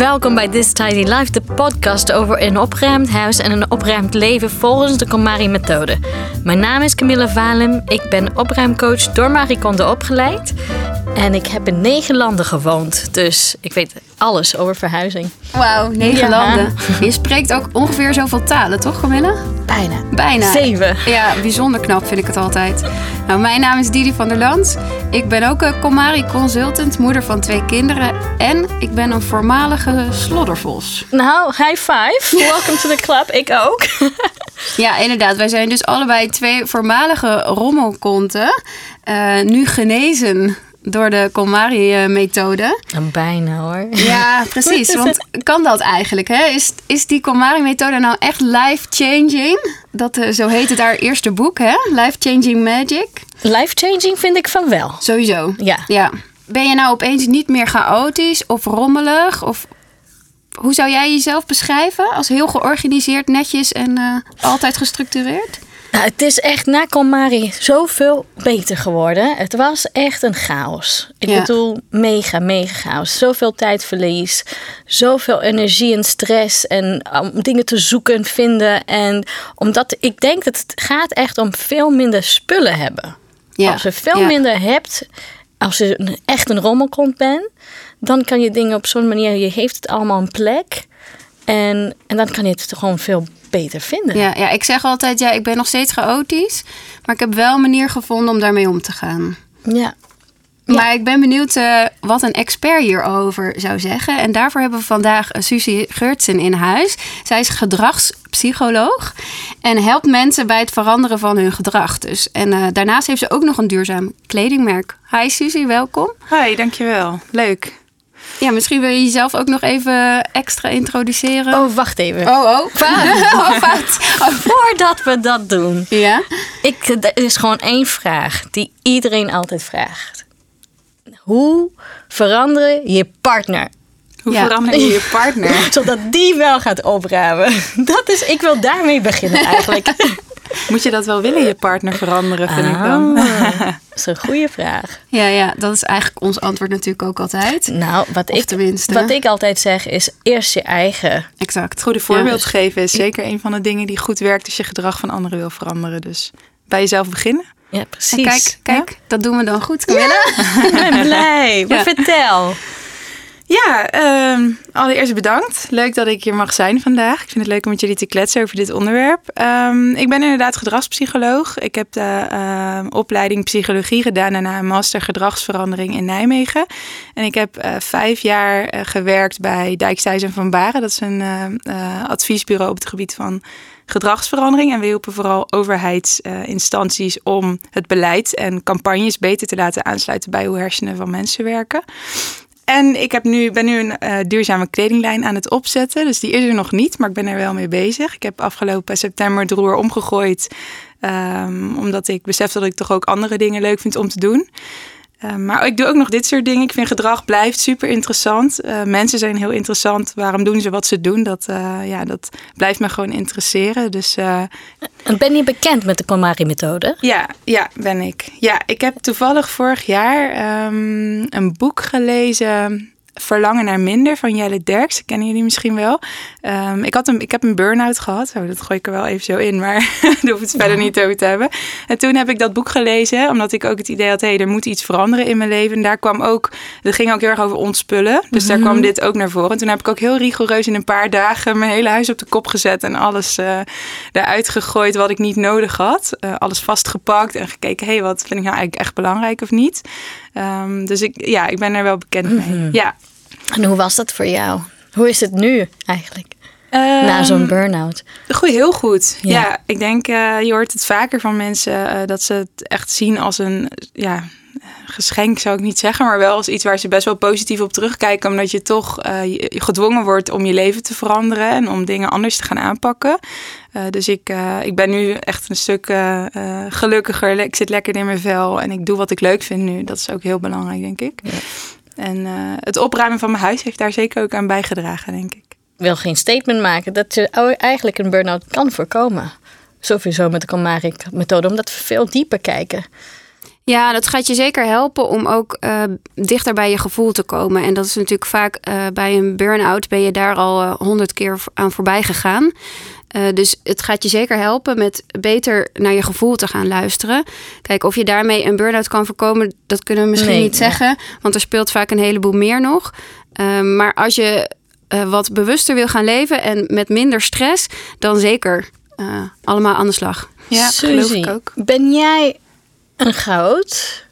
Welkom bij This Tidy Life, de podcast over een opgeruimd huis en een opgeruimd leven volgens de KonMari-methode. Mijn naam is Camilla Valem, ik ben opruimcoach door Marie Kondo opgeleid. En ik heb in negen landen gewoond, dus ik weet alles over verhuizing. Wauw, negen Ja. landen. Je spreekt ook ongeveer zoveel talen, toch Camilla? Bijna. Bijna. Zeven. Ja, bijzonder knap vind ik het altijd. Nou, mijn naam is Didi van der Land. Ik ben ook een Comari consultant, moeder van twee kinderen. En ik ben een voormalige sloddervos. Nou, high five. Welcome to the club. Ik ook. Ja, inderdaad. Wij zijn dus allebei twee voormalige rommelkonten. eh, nu genezen door de Comari-methode. Bijna hoor. Ja, precies. Want kan dat eigenlijk? Hè? Is, is die Komari-methode nou echt life-changing? Dat, eh, zo heet het haar eerste boek, hè? Life-changing magic. Life-changing vind ik van wel. Sowieso. Ja. ja. Ben je nou opeens niet meer chaotisch of rommelig? Of hoe zou jij jezelf beschrijven? Als heel georganiseerd, netjes en eh, altijd gestructureerd? Nou, het is echt na Komari zoveel beter geworden. Het was echt een chaos. Ik Ja. bedoel, mega, mega chaos. Zoveel tijdverlies, zoveel energie en stress en om dingen te zoeken en vinden. En omdat ik denk dat het gaat echt om veel minder spullen hebben. Ja. Als je veel Ja. minder hebt, als je echt een rommelkont bent, dan kan je dingen op zo'n manier, je heeft het allemaal een plek. En, en dan kan je het gewoon veel beter vinden. Ja, ja, ik zeg altijd, ja, ik ben nog steeds chaotisch. Maar ik heb wel een manier gevonden om daarmee om te gaan. ja. Maar ik ben benieuwd eh, wat een expert hierover zou zeggen. En daarvoor hebben we vandaag uh, Suzie Geurtsen in huis. Zij is gedragspsycholoog en helpt mensen bij het veranderen van hun gedrag. Dus. En eh, daarnaast heeft ze ook nog een duurzaam kledingmerk. Hi Suzie, welkom. Hi, dankjewel. Leuk. Ja, misschien wil je jezelf ook nog even extra introduceren. Oh, wacht even. oh, oh. fout. oh, fout. Oh. Voordat we dat doen. Ja? Ik, er is gewoon één vraag die iedereen altijd vraagt. Hoe veranderen je partner? Hoe Ja. verander je je partner? Zodat die wel gaat opruimen. Dat is, ik wil daarmee beginnen eigenlijk. Moet je dat wel willen, je partner veranderen, vind ik dan? Ah, dat is een goede vraag. Ja, ja, dat is eigenlijk ons antwoord natuurlijk ook altijd. Nou, wat Of ik, tenminste. wat ik altijd zeg is eerst je eigen. Exact. Goede voorbeeld Ja. geven is zeker een van de dingen die goed werkt als je gedrag van anderen wil veranderen. Dus bij jezelf beginnen. Ja, En precies. kijk, kijk, dat doen we dan goed, Camilla. ik ben blij. Maar vertel. Ja, ehm, allereerst bedankt. Leuk dat ik hier mag zijn vandaag. Ik vind het leuk om met jullie te kletsen over dit onderwerp. Ehm, ik ben inderdaad gedragspsycholoog. Ik heb de ehm, opleiding psychologie gedaan en een master gedragsverandering in Nijmegen. En ik heb eh, vijf jaar eh, gewerkt bij Dijkstijs Van Baren. Dat is een eh, adviesbureau op het gebied van gedragsverandering. En we hielpen vooral overheidsinstanties om het beleid en campagnes beter te laten aansluiten bij hoe hersenen van mensen werken. En ik heb nu, ben nu een eh, duurzame kledinglijn aan het opzetten. Dus die is er nog niet, maar ik ben er wel mee bezig. Ik heb afgelopen september het roer omgegooid. ehm, omdat ik besef dat ik toch ook andere dingen leuk vind om te doen. Ehm, maar ik doe ook nog dit soort dingen. Ik vind gedrag blijft super interessant. Eh, mensen zijn heel interessant. Waarom doen ze wat ze doen? Dat, eh, ja, dat blijft me gewoon interesseren. Dus eh, En Ben je bekend met de KonMari-methode? ja, ja, ben ik. Ja, ik heb toevallig vorig jaar ehm, een boek gelezen. Verlangen naar minder van Jelle Derks. Dat kennen jullie misschien wel. Ehm, ik, had een, ik heb een burn-out gehad. Oh, dat gooi ik er wel even zo in, maar daar hoef het verder niet over te hebben. En toen heb ik dat boek gelezen, omdat ik ook het idee had: hé, er moet iets veranderen in mijn leven. En daar kwam ook, het ging ook heel erg over ontspullen. Dus daar kwam dit ook naar voren. En toen heb ik ook heel rigoureus in een paar dagen mijn hele huis op de kop gezet en alles eh eruit gegooid wat ik niet nodig had. Eh, alles vastgepakt en gekeken: hé, wat vind ik nou eigenlijk echt belangrijk of niet? Ehm, dus ik, ja, ik ben er wel bekend mee. Ja. En hoe was dat voor jou? Hoe is het nu eigenlijk? Na Ehm, zo'n burn-out. Goed, heel goed. Ja. Ja, ik denk, eh, je hoort het vaker van mensen eh, dat ze het echt zien als een ja, geschenk, zou ik niet zeggen, maar wel als iets waar ze best wel positief op terugkijken, omdat je toch eh, gedwongen wordt om je leven te veranderen en om dingen anders te gaan aanpakken. Dus ik, ik ben nu echt een stuk gelukkiger. Ik zit lekker in mijn vel en ik doe wat ik leuk vind nu. Dat is ook heel belangrijk, denk ik. Ja. En eh, het opruimen van mijn huis heeft daar zeker ook aan bijgedragen, denk ik. Ik wil geen statement maken dat je eigenlijk een burn-out kan voorkomen. Sowieso met de KonMari-methode, omdat we veel dieper kijken. Ja, dat gaat je zeker helpen om ook uh, dichter bij je gevoel te komen. En dat is natuurlijk vaak uh, bij een burn-out ben je daar al honderd keer aan voorbij gegaan. Uh, dus het gaat je zeker helpen met beter naar je gevoel te gaan luisteren. Kijk, of je daarmee een burn-out kan voorkomen, dat kunnen we misschien Nee, niet ja. zeggen. Want er speelt vaak een heleboel meer nog. Uh, maar als je uh, wat bewuster wil gaan leven en met minder stress, dan zeker uh, allemaal aan de slag. Ja, geloof Suzy, ik ook. Ben jij een goud?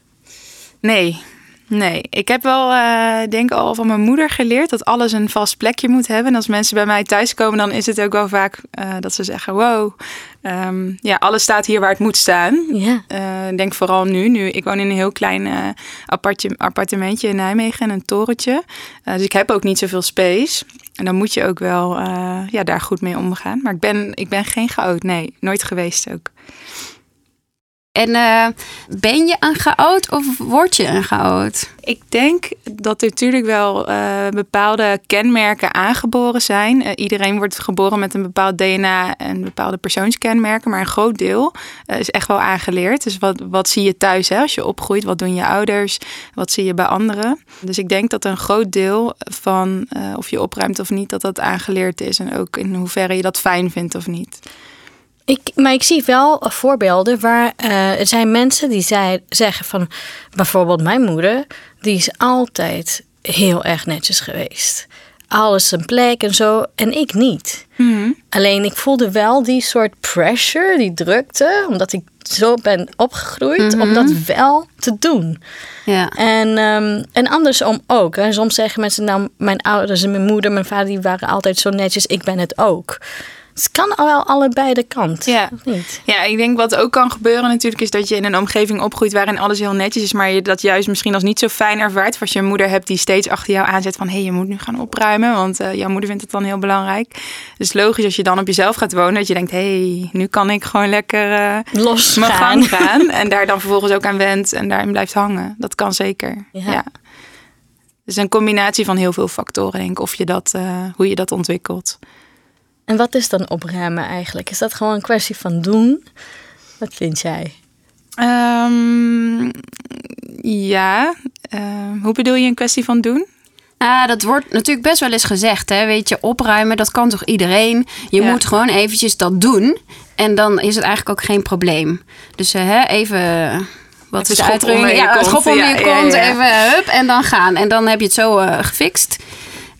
Nee, nee. Ik heb wel, uh, denk al van mijn moeder geleerd dat alles een vast plekje moet hebben. En als mensen bij mij thuiskomen, dan is het ook wel vaak uh, dat ze zeggen: Wow, um, ja, alles staat hier waar het moet staan. Ja. Uh, denk vooral nu, nu. Ik woon in een heel klein apartje, appartementje in Nijmegen en een torentje. dus ik heb ook niet zoveel space. En dan moet je ook wel ja, daar goed mee omgaan. Maar ik ben, ik ben geen chaot. Nee, nooit geweest ook. En uh, ben je een chaot of word je een chaot? Ik denk dat er natuurlijk wel uh, bepaalde kenmerken aangeboren zijn. Uh, iedereen wordt geboren met een bepaald DNA en bepaalde persoonskenmerken. Maar een groot deel is echt wel aangeleerd. Dus wat, wat zie je thuis hè? als je opgroeit? Wat doen je ouders? Wat zie je bij anderen? Dus ik denk dat een groot deel van of je opruimt of niet, dat dat aangeleerd is. En ook in hoeverre je dat fijn vindt of niet. Ik, maar ik zie wel voorbeelden waar uh, er zijn mensen die zei, zeggen van bijvoorbeeld mijn moeder, die is altijd heel erg netjes geweest. Alles zijn plek en zo. En ik niet. Mhm. Alleen ik voelde wel die soort pressure, die drukte, omdat ik zo ben opgegroeid, om dat wel te doen. Ja. En, um, en andersom ook. Hè. Soms zeggen mensen, nou, mijn ouders en mijn moeder, mijn vader, die waren altijd zo netjes, ik ben het ook. Het kan al wel allebei de kant. Ja. Niet? ja, ik denk wat ook kan gebeuren natuurlijk is dat je in een omgeving opgroeit waarin alles heel netjes is, maar je dat juist misschien als niet zo fijn ervaart. Of als je een moeder hebt die steeds achter jou aanzet van hé, hey, je moet nu gaan opruimen, want uh, jouw moeder vindt het dan heel belangrijk. Dus logisch als je dan op jezelf gaat wonen, dat je denkt hé, hey, nu kan ik gewoon lekker uh, los mijn gaan. gang gaan. en daar dan vervolgens ook aan wendt en daarin blijft hangen. Dat kan zeker. Ja. ja. Dus een combinatie van heel veel factoren, denk ik, of je dat, uh, hoe je dat ontwikkelt. En wat is dan opruimen eigenlijk? Is dat gewoon een kwestie van doen? Wat vind jij? Um, ja. Uh, hoe bedoel je een kwestie van doen? Ah, dat wordt natuurlijk best wel eens gezegd. Hè? Weet je, opruimen, dat kan toch iedereen? Je Ja. moet gewoon eventjes dat doen. En dan is het eigenlijk ook geen probleem. Dus uh, hè, even... Wat Even is de uitdrukking? Ja, kont. schop Ja, je ja, kont. ja. Even hup en dan gaan. En dan heb je het zo uh, gefixt.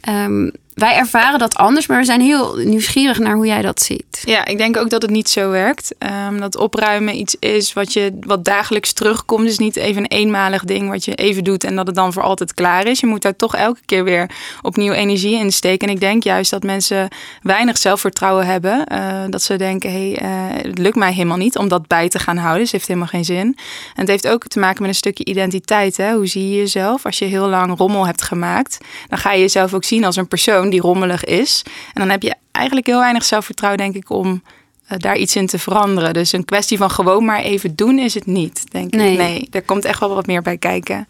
Um, wij ervaren dat anders, maar we zijn heel nieuwsgierig naar hoe jij dat ziet. Ja, ik denk ook dat het niet zo werkt. Um, dat opruimen iets is wat, je, wat dagelijks terugkomt. Dus niet even een eenmalig ding wat je even doet en dat het dan voor altijd klaar is. Je moet daar toch elke keer weer opnieuw energie in steken. En ik denk juist dat mensen weinig zelfvertrouwen hebben. Uh, dat ze denken, hé, hey, uh, het lukt mij helemaal niet om dat bij te gaan houden. Dus het heeft helemaal geen zin. En het heeft ook te maken met een stukje identiteit. Hè? Hoe zie je jezelf? Als je heel lang rommel hebt gemaakt, dan ga je jezelf ook zien als een persoon die rommelig is. En dan heb je eigenlijk heel weinig zelfvertrouwen, denk ik, om uh, daar iets in te veranderen. Dus een kwestie van gewoon maar even doen is het niet, denk Nee. ik. Nee, er komt echt wel wat meer bij kijken.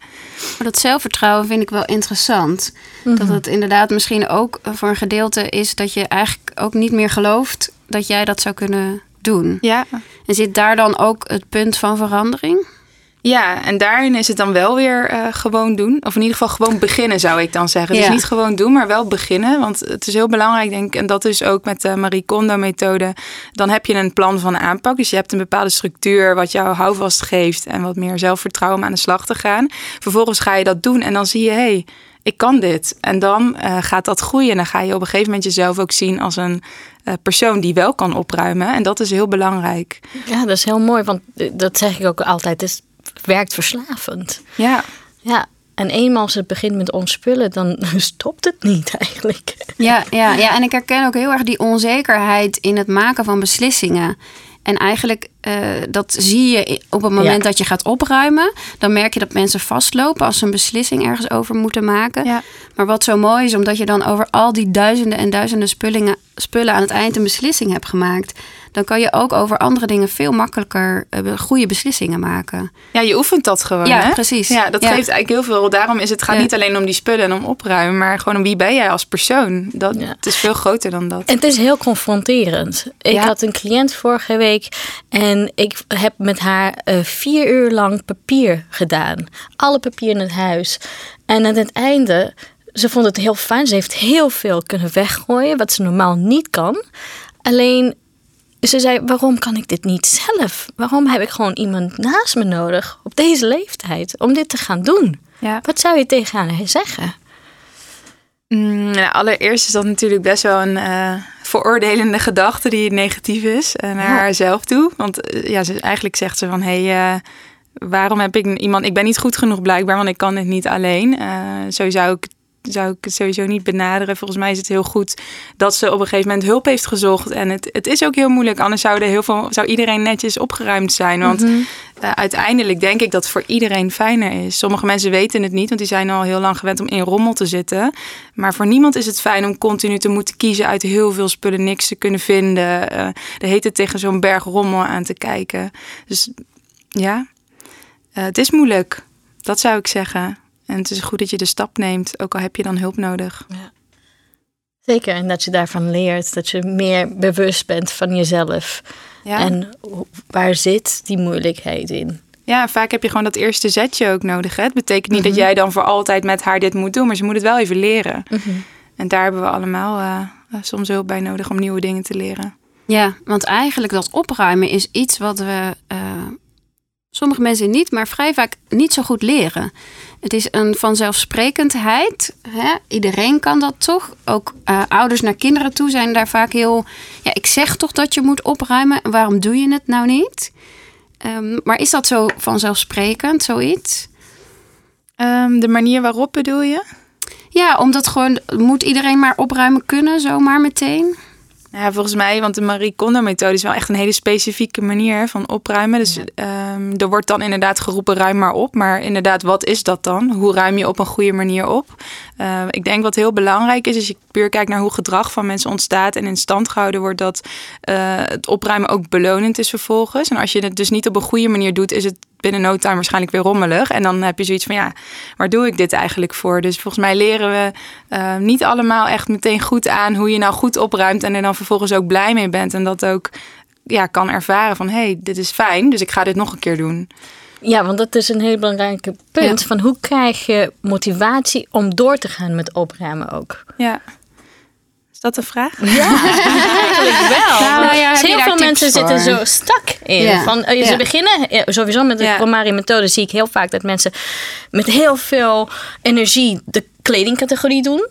Maar dat zelfvertrouwen vind ik wel interessant. Dat het inderdaad misschien ook voor een gedeelte is dat je eigenlijk ook niet meer gelooft dat jij dat zou kunnen doen. Ja, En zit daar dan ook het punt van verandering? Ja, en daarin is het dan wel weer uh, gewoon doen. Of in ieder geval gewoon beginnen, zou ik dan zeggen. Ja. Dus niet gewoon doen, maar wel beginnen. Want het is heel belangrijk, denk ik. En dat is ook met de Marie Kondo-methode. Dan heb je een plan van aanpak. Dus je hebt een bepaalde structuur wat jou houvast geeft. En wat meer zelfvertrouwen om aan de slag te gaan. Vervolgens ga je dat doen en dan zie je... Hey, ik kan dit. En dan uh, gaat dat groeien. En dan ga je op een gegeven moment jezelf ook zien als een uh, persoon die wel kan opruimen. En dat is heel belangrijk. Ja, dat is heel mooi, want eh, dat zeg ik ook altijd. Het werkt verslavend. Ja. Ja, en eenmaal als het begint met ontspullen, dan stopt het niet eigenlijk. Ja, ja, ja, en ik herken ook heel erg die onzekerheid in het maken van beslissingen. En eigenlijk, uh, dat zie je op het moment Ja. dat je gaat opruimen. Dan merk je dat mensen vastlopen als ze een beslissing ergens over moeten maken. Ja. Maar wat zo mooi is, omdat je dan over al die duizenden en duizenden spullingen, spullen aan het eind een beslissing hebt gemaakt. Dan kan je ook over andere dingen veel makkelijker uh, goede beslissingen maken. Ja, je oefent dat gewoon. Ja, hè? precies. Ja, dat Ja. geeft eigenlijk heel veel. Daarom is het gaat Ja. niet alleen om die spullen en om opruimen, maar gewoon om wie ben jij als persoon. Dat, Ja. Het is veel groter dan dat. En het is heel confronterend. Ik Ja. had een cliënt vorige week en En ik heb met haar eh, vier uur lang papier gedaan. Alle papier in het huis. En aan het einde, ze vond het heel fijn. Ze heeft heel veel kunnen weggooien, wat ze normaal niet kan. Alleen, ze zei, waarom kan ik dit niet zelf? Waarom heb ik gewoon iemand naast me nodig op deze leeftijd om dit te gaan doen? Ja. Wat zou je tegen haar zeggen? Mm, nou, allereerst is dat natuurlijk best wel een uh, veroordelende gedachte die negatief is uh, naar Ja. haarzelf toe. Want eh, ja, ze, eigenlijk zegt ze van, hé, hey, eh, waarom heb ik iemand... Ik ben niet goed genoeg blijkbaar, want ik kan het niet alleen. Eh, zo zou ik, zou ik het sowieso niet benaderen. Volgens mij is het heel goed dat ze op een gegeven moment hulp heeft gezocht. En het, het is ook heel moeilijk, anders zou, er heel veel, zou iedereen netjes opgeruimd zijn. Want eh, uiteindelijk denk ik dat het voor iedereen fijner is. Sommige mensen weten het niet, want die zijn al heel lang gewend om in rommel te zitten. Maar voor niemand is het fijn om continu te moeten kiezen uit heel veel spullen, niks te kunnen vinden. eh de hete tegen zo'n berg rommel aan te kijken. Dus ja, eh, het is moeilijk. Dat zou ik zeggen. En het is goed dat je de stap neemt, ook al heb je dan hulp nodig. Zeker, en dat je daarvan leert, dat je meer bewust bent van jezelf. Ja. En waar zit die moeilijkheid in? Ja, vaak heb je gewoon dat eerste zetje ook nodig. Hè? Het betekent niet Mhm. dat jij dan voor altijd met haar dit moet doen, maar ze moet het wel even leren. En daar hebben we allemaal eh, eh, soms hulp bij nodig om nieuwe dingen te leren. Ja, want eigenlijk dat opruimen is iets wat we eh, sommige mensen niet, maar vrij vaak niet zo goed leren. Het is een vanzelfsprekendheid. Hè? Iedereen kan dat toch. Ook eh, ouders naar kinderen toe zijn daar vaak heel. Ja, ik zeg toch dat je moet opruimen. Waarom doe je het nou niet? Ehm, maar is dat zo vanzelfsprekend, zoiets? Ehm, de manier waarop bedoel je? Ja, omdat gewoon moet iedereen maar opruimen kunnen, zomaar meteen. Ja, volgens mij, want de Marie Kondo-methode is wel echt een hele specifieke manier van opruimen. Dus ehm, er wordt dan inderdaad geroepen, ruim maar op. Maar inderdaad, wat is dat dan? Hoe ruim je op een goede manier op? Eh, ik denk wat heel belangrijk is, als je puur kijkt naar hoe gedrag van mensen ontstaat en in stand gehouden wordt, dat eh, het opruimen ook belonend is vervolgens. En als je het dus niet op een goede manier doet, is het binnen no time waarschijnlijk weer rommelig. En dan heb je zoiets van, ja, waar doe ik dit eigenlijk voor? Dus volgens mij leren we eh, niet allemaal echt meteen goed aan hoe je nou goed opruimt en er dan vervolgens ook blij mee bent. En dat ook ja, kan ervaren van, hé, hey, dit is fijn, dus ik ga dit nog een keer doen. Ja, want dat is een heel belangrijk punt. Ja. Van hoe krijg je motivatie om door te gaan met opruimen ook? Ja. Is dat een vraag? Eigenlijk wel. Nou ja, heb Dus heel veel mensen voor? zitten zo stak in. Ja. Van, eh, Ze Ja. beginnen, sowieso met de Ja. KonMari-methode zie ik heel vaak dat mensen met heel veel energie de kledingcategorie doen.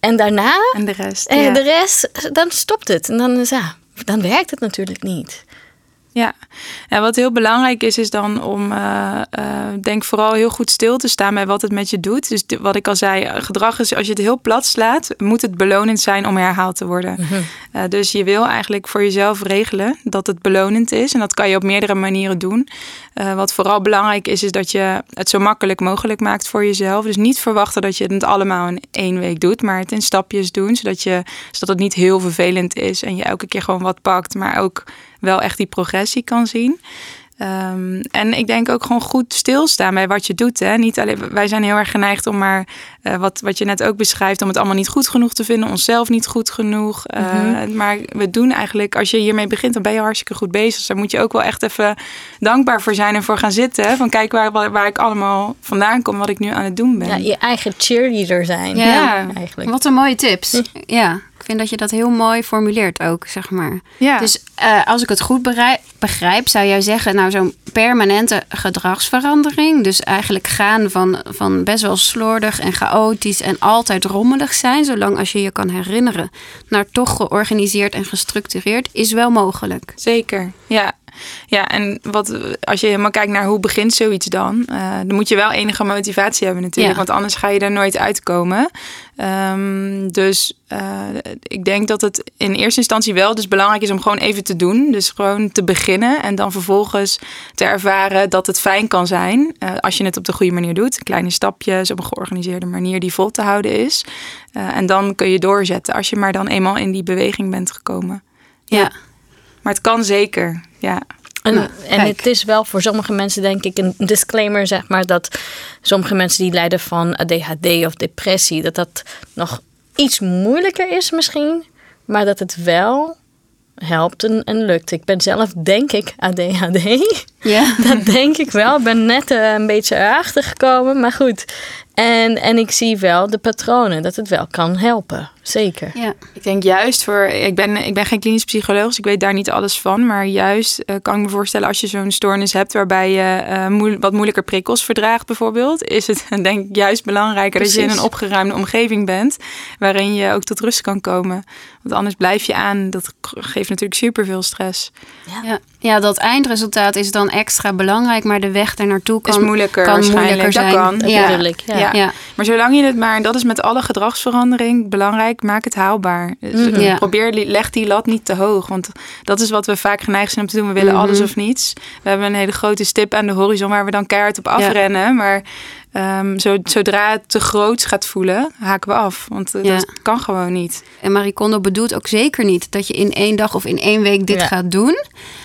En daarna, En de rest. en ja. de rest, dan stopt het. En dan, is, ja, dan werkt het natuurlijk niet. Ja, en wat heel belangrijk is, is dan om, eh, eh, denk vooral heel goed stil te staan bij wat het met je doet. Dus wat ik al zei, eh, gedrag is, als je het heel plat slaat, moet het belonend zijn om herhaald te worden. Eh, dus je wil eigenlijk voor jezelf regelen dat het belonend is. En dat kan je op meerdere manieren doen. Wat vooral belangrijk is, is dat je het zo makkelijk mogelijk maakt voor jezelf. Dus niet verwachten dat je het allemaal in één week doet, maar het in stapjes doen, zodat, je, zodat het niet heel vervelend is en je elke keer gewoon wat pakt, maar ook wel echt die progressie kan zien. Ehm, en ik denk ook gewoon goed stilstaan bij wat je doet. Hè? Niet alleen, wij zijn heel erg geneigd om maar, eh, wat, wat je net ook beschrijft, om het allemaal niet goed genoeg te vinden, onszelf niet goed genoeg. Eh, Maar we doen eigenlijk, als je hiermee begint, dan ben je hartstikke goed bezig. Dus daar moet je ook wel echt even dankbaar voor zijn en voor gaan zitten. hè. Van kijk waar, waar, waar ik allemaal vandaan kom, wat ik nu aan het doen ben. Ja, je eigen cheerleader zijn. Ja. Ja. Eigenlijk. Wat een mooie tips. Ja, vind dat je dat heel mooi formuleert ook, zeg maar. Ja. Dus eh, als ik het goed begrijp, zou jij zeggen, nou zo'n permanente gedragsverandering. Dus eigenlijk gaan van, van best wel slordig en chaotisch en altijd rommelig zijn, zolang als je je kan herinneren, naar toch georganiseerd en gestructureerd, is wel mogelijk. Zeker, ja. Ja, en wat, als je helemaal kijkt naar hoe begint zoiets dan, eh, dan moet je wel enige motivatie hebben natuurlijk, Ja. want anders ga je er nooit uitkomen. Ehm, dus eh, ik denk dat het in eerste instantie wel dus belangrijk is om gewoon even te doen. Dus gewoon te beginnen en dan vervolgens te ervaren dat het fijn kan zijn eh, als je het op de goede manier doet. Kleine stapjes op een georganiseerde manier die vol te houden is. En dan kun je doorzetten als je maar dan eenmaal in die beweging bent gekomen. Ja. Maar het kan zeker, ja. En, Nou, en het is wel voor sommige mensen, denk ik, een disclaimer, zeg maar, dat sommige mensen die lijden van ADHD of depressie, dat dat nog iets moeilijker is misschien, maar dat het wel helpt en, en lukt. Ik ben zelf, denk ik, ADHD. Ja. Dat denk ik wel. Ik ben net eh, een beetje erachter gekomen, maar goed. En, en ik zie wel de patronen, dat het wel kan helpen. Zeker. ja. Ik denk juist voor, ik ben, ik ben geen klinisch psycholoog, dus ik weet daar niet alles van. Maar juist eh, kan ik me voorstellen als je zo'n stoornis hebt waarbij je eh, moe- wat moeilijker prikkels verdraagt bijvoorbeeld. Is het denk ik juist belangrijker dat je in een opgeruimde omgeving bent. Waarin je ook tot rust kan komen. Want anders blijf je aan. Dat geeft natuurlijk superveel stress. Ja. ja, dat eindresultaat is dan extra belangrijk, maar de weg daar naartoe kan, is moeilijker kan waarschijnlijk. moeilijker Dat zijn. kan. Dat Ja. ik. Ja. Ja. Ja. Maar zolang je het maar, en dat is met alle gedragsverandering belangrijk, maak het haalbaar. Dus, Mhm. eh, Ja. Probeer, leg die lat niet te hoog. Want dat is wat we vaak geneigd zijn om te doen. We willen Mhm. alles of niets. We hebben een hele grote stip aan de horizon waar we dan keihard op afrennen. Maar ehm, zo, zodra het te groot gaat voelen, haken we af. Want eh, Ja. dat kan gewoon niet. En Marie Kondo bedoelt ook zeker niet dat je in één dag of in één week dit Ja. gaat doen.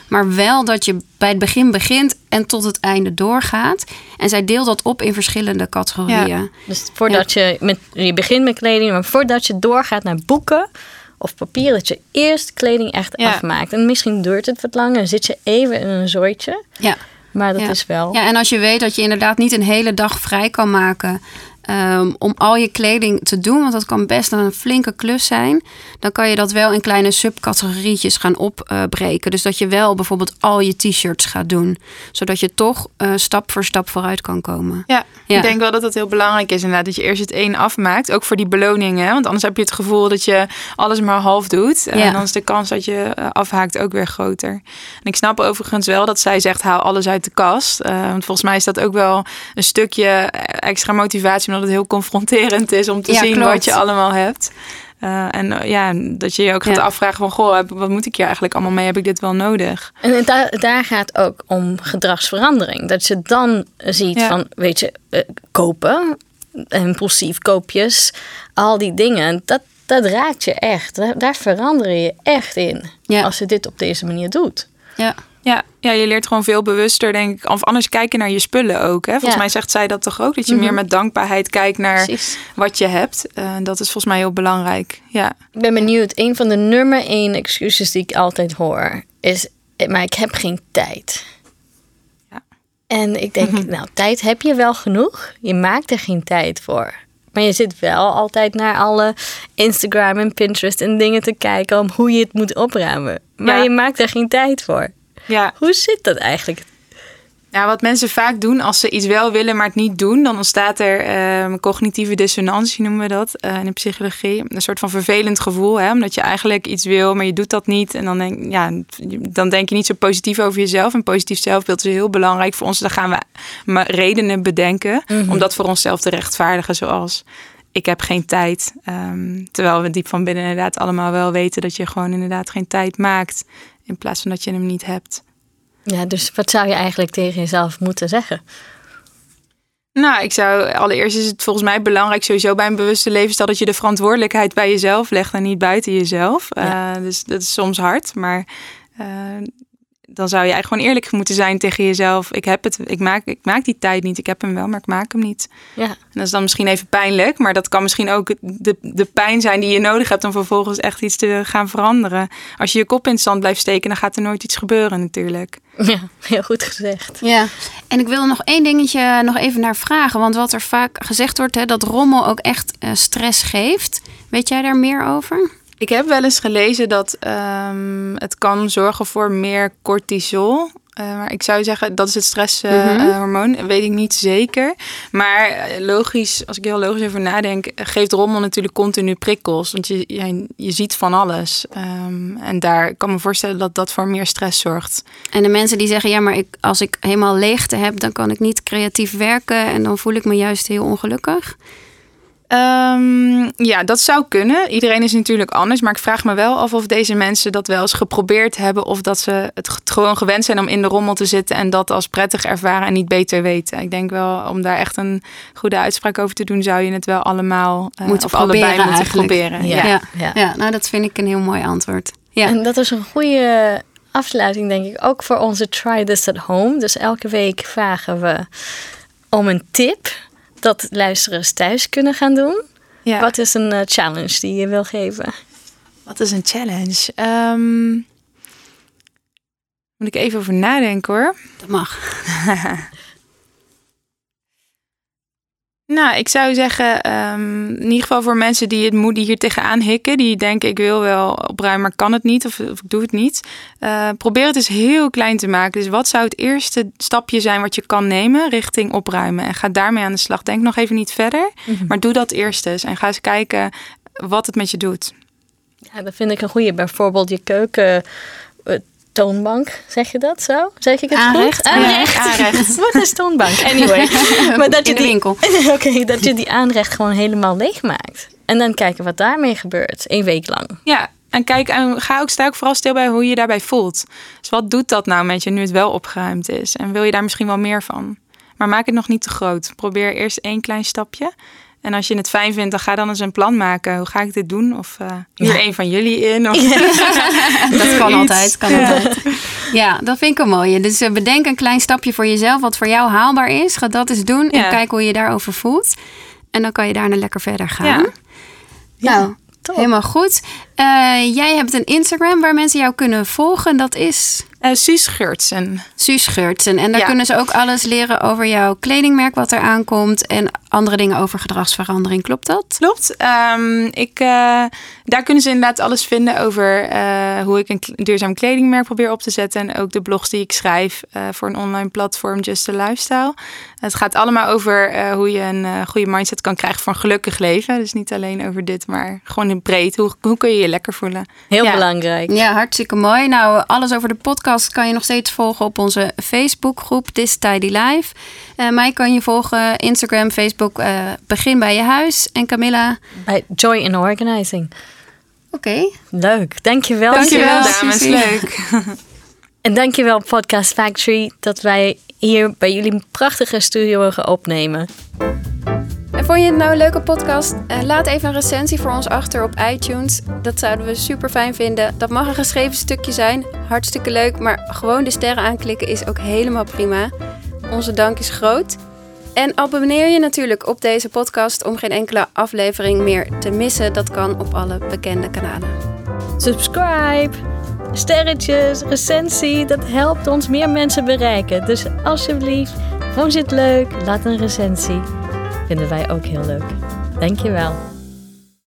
Maar wel dat je bij het begin begint en tot het einde doorgaat. En zij deelt dat op in verschillende categorieën. Dus voordat je met je begint met kleding, maar voordat je doorgaat naar boeken of papier, dat je eerst kleding echt Ja. afmaakt. En misschien duurt het wat langer, dan zit je even in een zooitje. Ja. Maar dat Ja. is wel. Ja, en als je weet dat je inderdaad niet een hele dag vrij kan maken ehm, om al je kleding te doen, want dat kan best een flinke klus zijn, dan kan je dat wel in kleine subcategorietjes gaan opbreken. dus dat je wel bijvoorbeeld al je t-shirts gaat doen, zodat je toch eh, stap voor stap vooruit kan komen. Ja, Ja. ik denk wel dat dat heel belangrijk is inderdaad. Dat je eerst het één afmaakt. Ook voor die beloningen. Want anders heb je het gevoel dat je alles maar half doet. Ja. En dan is de kans dat je eh, afhaakt ook weer groter. En ik snap overigens wel dat zij zegt haal alles uit de kast. Eh, want volgens mij is dat ook wel een stukje eh, extra motivatie. Omdat het heel confronterend is om te Ja, zien klopt. wat je allemaal hebt. Eh, en eh, ja, dat je je ook gaat Ja. afvragen van... Goh, wat moet ik hier eigenlijk allemaal mee? Heb ik dit wel nodig? En het daar, gaat ook om gedragsverandering. Dat je dan ziet Ja. van, weet je, eh, kopen, impulsief koopjes, al die dingen, dat, dat raakt je echt. Daar, daar verander je echt in Ja. als je dit op deze manier doet. Ja. Ja, ja, je leert gewoon veel bewuster, denk ik. Of anders kijken naar je spullen ook. Hè? Volgens Ja. mij zegt zij dat toch ook? Dat je Mhm. meer met dankbaarheid kijkt naar Precies. wat je hebt. Eh, dat is volgens mij heel belangrijk. Ja, Ik ben benieuwd. Een van de nummer één excuses die ik altijd hoor is: "Eh, maar ik heb geen tijd. Ja. En ik denk, nou, tijd heb je wel genoeg. Je maakt er geen tijd voor. Maar je zit wel altijd naar alle Instagram en Pinterest en dingen te kijken om hoe je het moet opruimen. Maar Ja. je maakt er geen tijd voor. Ja. Hoe zit dat eigenlijk? Ja, wat mensen vaak doen als ze iets wel willen, maar het niet doen, dan ontstaat er ehm, cognitieve dissonantie, noemen we dat eh, in de psychologie. Een soort van vervelend gevoel, hè? omdat je eigenlijk iets wil, maar je doet dat niet. En dan denk, ja, dan denk je niet zo positief over jezelf. En positief zelfbeeld is heel belangrijk voor ons. Dan gaan we maar redenen bedenken om dat voor onszelf te rechtvaardigen, zoals ik heb geen tijd. Ehm, terwijl we diep van binnen inderdaad allemaal wel weten dat je gewoon inderdaad geen tijd maakt, in plaats van dat je hem niet hebt. Ja, dus wat zou je eigenlijk tegen jezelf moeten zeggen? Nou, ik zou allereerst is het volgens mij belangrijk sowieso bij een bewuste levensstijl dat je de verantwoordelijkheid bij jezelf legt en niet buiten jezelf. Ja. Eh, dus dat is soms hard, maar eh, dan zou je eigenlijk gewoon eerlijk moeten zijn tegen jezelf. Ik heb het, ik maak, ik maak die tijd niet. Ik heb hem wel, maar ik maak hem niet. Ja, En dat is dan misschien even pijnlijk, maar dat kan misschien ook de, de pijn zijn die je nodig hebt om vervolgens echt iets te gaan veranderen. Als je je kop in het zand blijft steken, dan gaat er nooit iets gebeuren natuurlijk. ja heel goed gezegd. Ja, en ik wil er nog één dingetje nog even naar vragen. Want wat er vaak gezegd wordt, hè, dat rommel ook echt eh, stress geeft. Weet jij daar meer over? Ik heb wel eens gelezen dat ehm, het kan zorgen voor meer cortisol. Eh, maar ik zou zeggen, dat is het stresshormoon. Mhm. Weet ik niet zeker. Maar eh, logisch, als ik heel logisch over nadenk, geeft rommel natuurlijk continu prikkels. Want je, je, je ziet van alles. Ehm, en daar kan me voorstellen dat dat voor meer stress zorgt. En de mensen die zeggen, ja, maar ik, als ik helemaal leegte heb, dan kan ik niet creatief werken. En dan voel ik me juist heel ongelukkig. Ehm, ja, dat zou kunnen. Iedereen is natuurlijk anders. Maar ik vraag me wel af of deze mensen dat wel eens geprobeerd hebben. Of dat ze het gewoon gewend zijn om in de rommel te zitten. En dat als prettig ervaren en niet beter weten. Ik denk wel, om daar echt een goede uitspraak over te doen, zou je het wel allemaal eh, Moeten of allebei proberen moeten eigenlijk. proberen. Ja. Ja. ja. ja. nou dat vind ik een heel mooi antwoord. Ja, En dat is een goede afsluiting, denk ik, ook voor onze Try This at Home. Dus elke week vragen we om een tip dat luisteraars thuis kunnen gaan doen. Wat is een eh, challenge die je wil geven? Wat is een challenge? Um, moet ik even over nadenken hoor. Dat mag. Nou, ik zou zeggen, ehm, in ieder geval voor mensen die het moe, die hier tegenaan hikken, die denken ik wil wel opruimen, maar kan het niet of, of ik doe het niet. Uh, probeer het eens heel klein te maken. Dus wat zou het eerste stapje zijn wat je kan nemen richting opruimen? En ga daarmee aan de slag. Denk nog even niet verder, Mhm. maar doe dat eerst eens. En ga eens kijken wat het met je doet. Ja, dat vind ik een goede. Bijvoorbeeld je keuken eh, toonbank, zeg je dat zo? Zeg ik het Aanrecht. goed? Aanrecht. Aanrecht. Wat is toonbank? Anyway. maar dat je die, winkel. Oké, dat je die aanrecht gewoon helemaal leeg maakt. En dan kijken wat daarmee gebeurt. Een week lang. Ja, en kijk, en ga ook, sta ook vooral stil bij hoe je je daarbij voelt. Dus wat doet dat nou met je nu het wel opgeruimd is? En wil je daar misschien wel meer van? Maar maak het nog niet te groot. Probeer eerst één klein stapje. En als je het fijn vindt, dan ga dan eens een plan maken. Hoe ga ik dit doen? Of uh, huur Ja. een van jullie in? Of Dat kan altijd. Kan altijd. Ja, dat vind ik een mooie. Dus eh, bedenk een klein stapje voor jezelf wat voor jou haalbaar is. Ga dat eens doen Ja. en kijk hoe je daarover voelt. En dan kan je daarna lekker verder gaan. Ja. Nou, Top. helemaal goed. Eh, jij hebt een Instagram waar mensen jou kunnen volgen. Dat is Eh, Suus Geurtsen. Suus Geurtsen. En daar Ja. kunnen ze ook alles leren over jouw kledingmerk wat er aankomt. En andere dingen over gedragsverandering. Klopt dat? Klopt. Ehm, ik, eh, daar kunnen ze inderdaad alles vinden over eh, hoe ik een duurzaam kledingmerk probeer op te zetten. En ook de blogs die ik schrijf eh, voor een online platform, Just a Lifestyle. Het gaat allemaal over eh, hoe je een eh, goede mindset kan krijgen voor een gelukkig leven. Dus niet alleen over dit, maar gewoon in breed. Hoe, hoe kun je je lekker voelen? Heel Ja. belangrijk. Ja, hartstikke mooi. Nou, alles over de podcast kan je nog steeds volgen op onze Facebookgroep This Tidy Life. Eh, mij kan je volgen Instagram, Facebook, eh, Begin bij je huis. En Camilla, Bij Joy in Organizing. oké. Leuk. Dankjewel. Dankjewel, dames. Leuk. En dankjewel Podcast Factory dat wij hier bij jullie prachtige studio mogen opnemen. En vond je het nou een leuke podcast? Eh, laat even een recensie voor ons achter op iTunes. Dat zouden we super fijn vinden. Dat mag een geschreven stukje zijn. Hartstikke leuk. Maar gewoon de sterren aanklikken is ook helemaal prima. Onze dank is groot. En abonneer je natuurlijk op deze podcast om geen enkele aflevering meer te missen. Dat kan op alle bekende kanalen. Subscribe, sterretjes, recensie. Dat helpt ons meer mensen bereiken. Dus alsjeblieft, vond je het leuk? Laat een recensie. Vinden wij ook heel leuk. Dankjewel.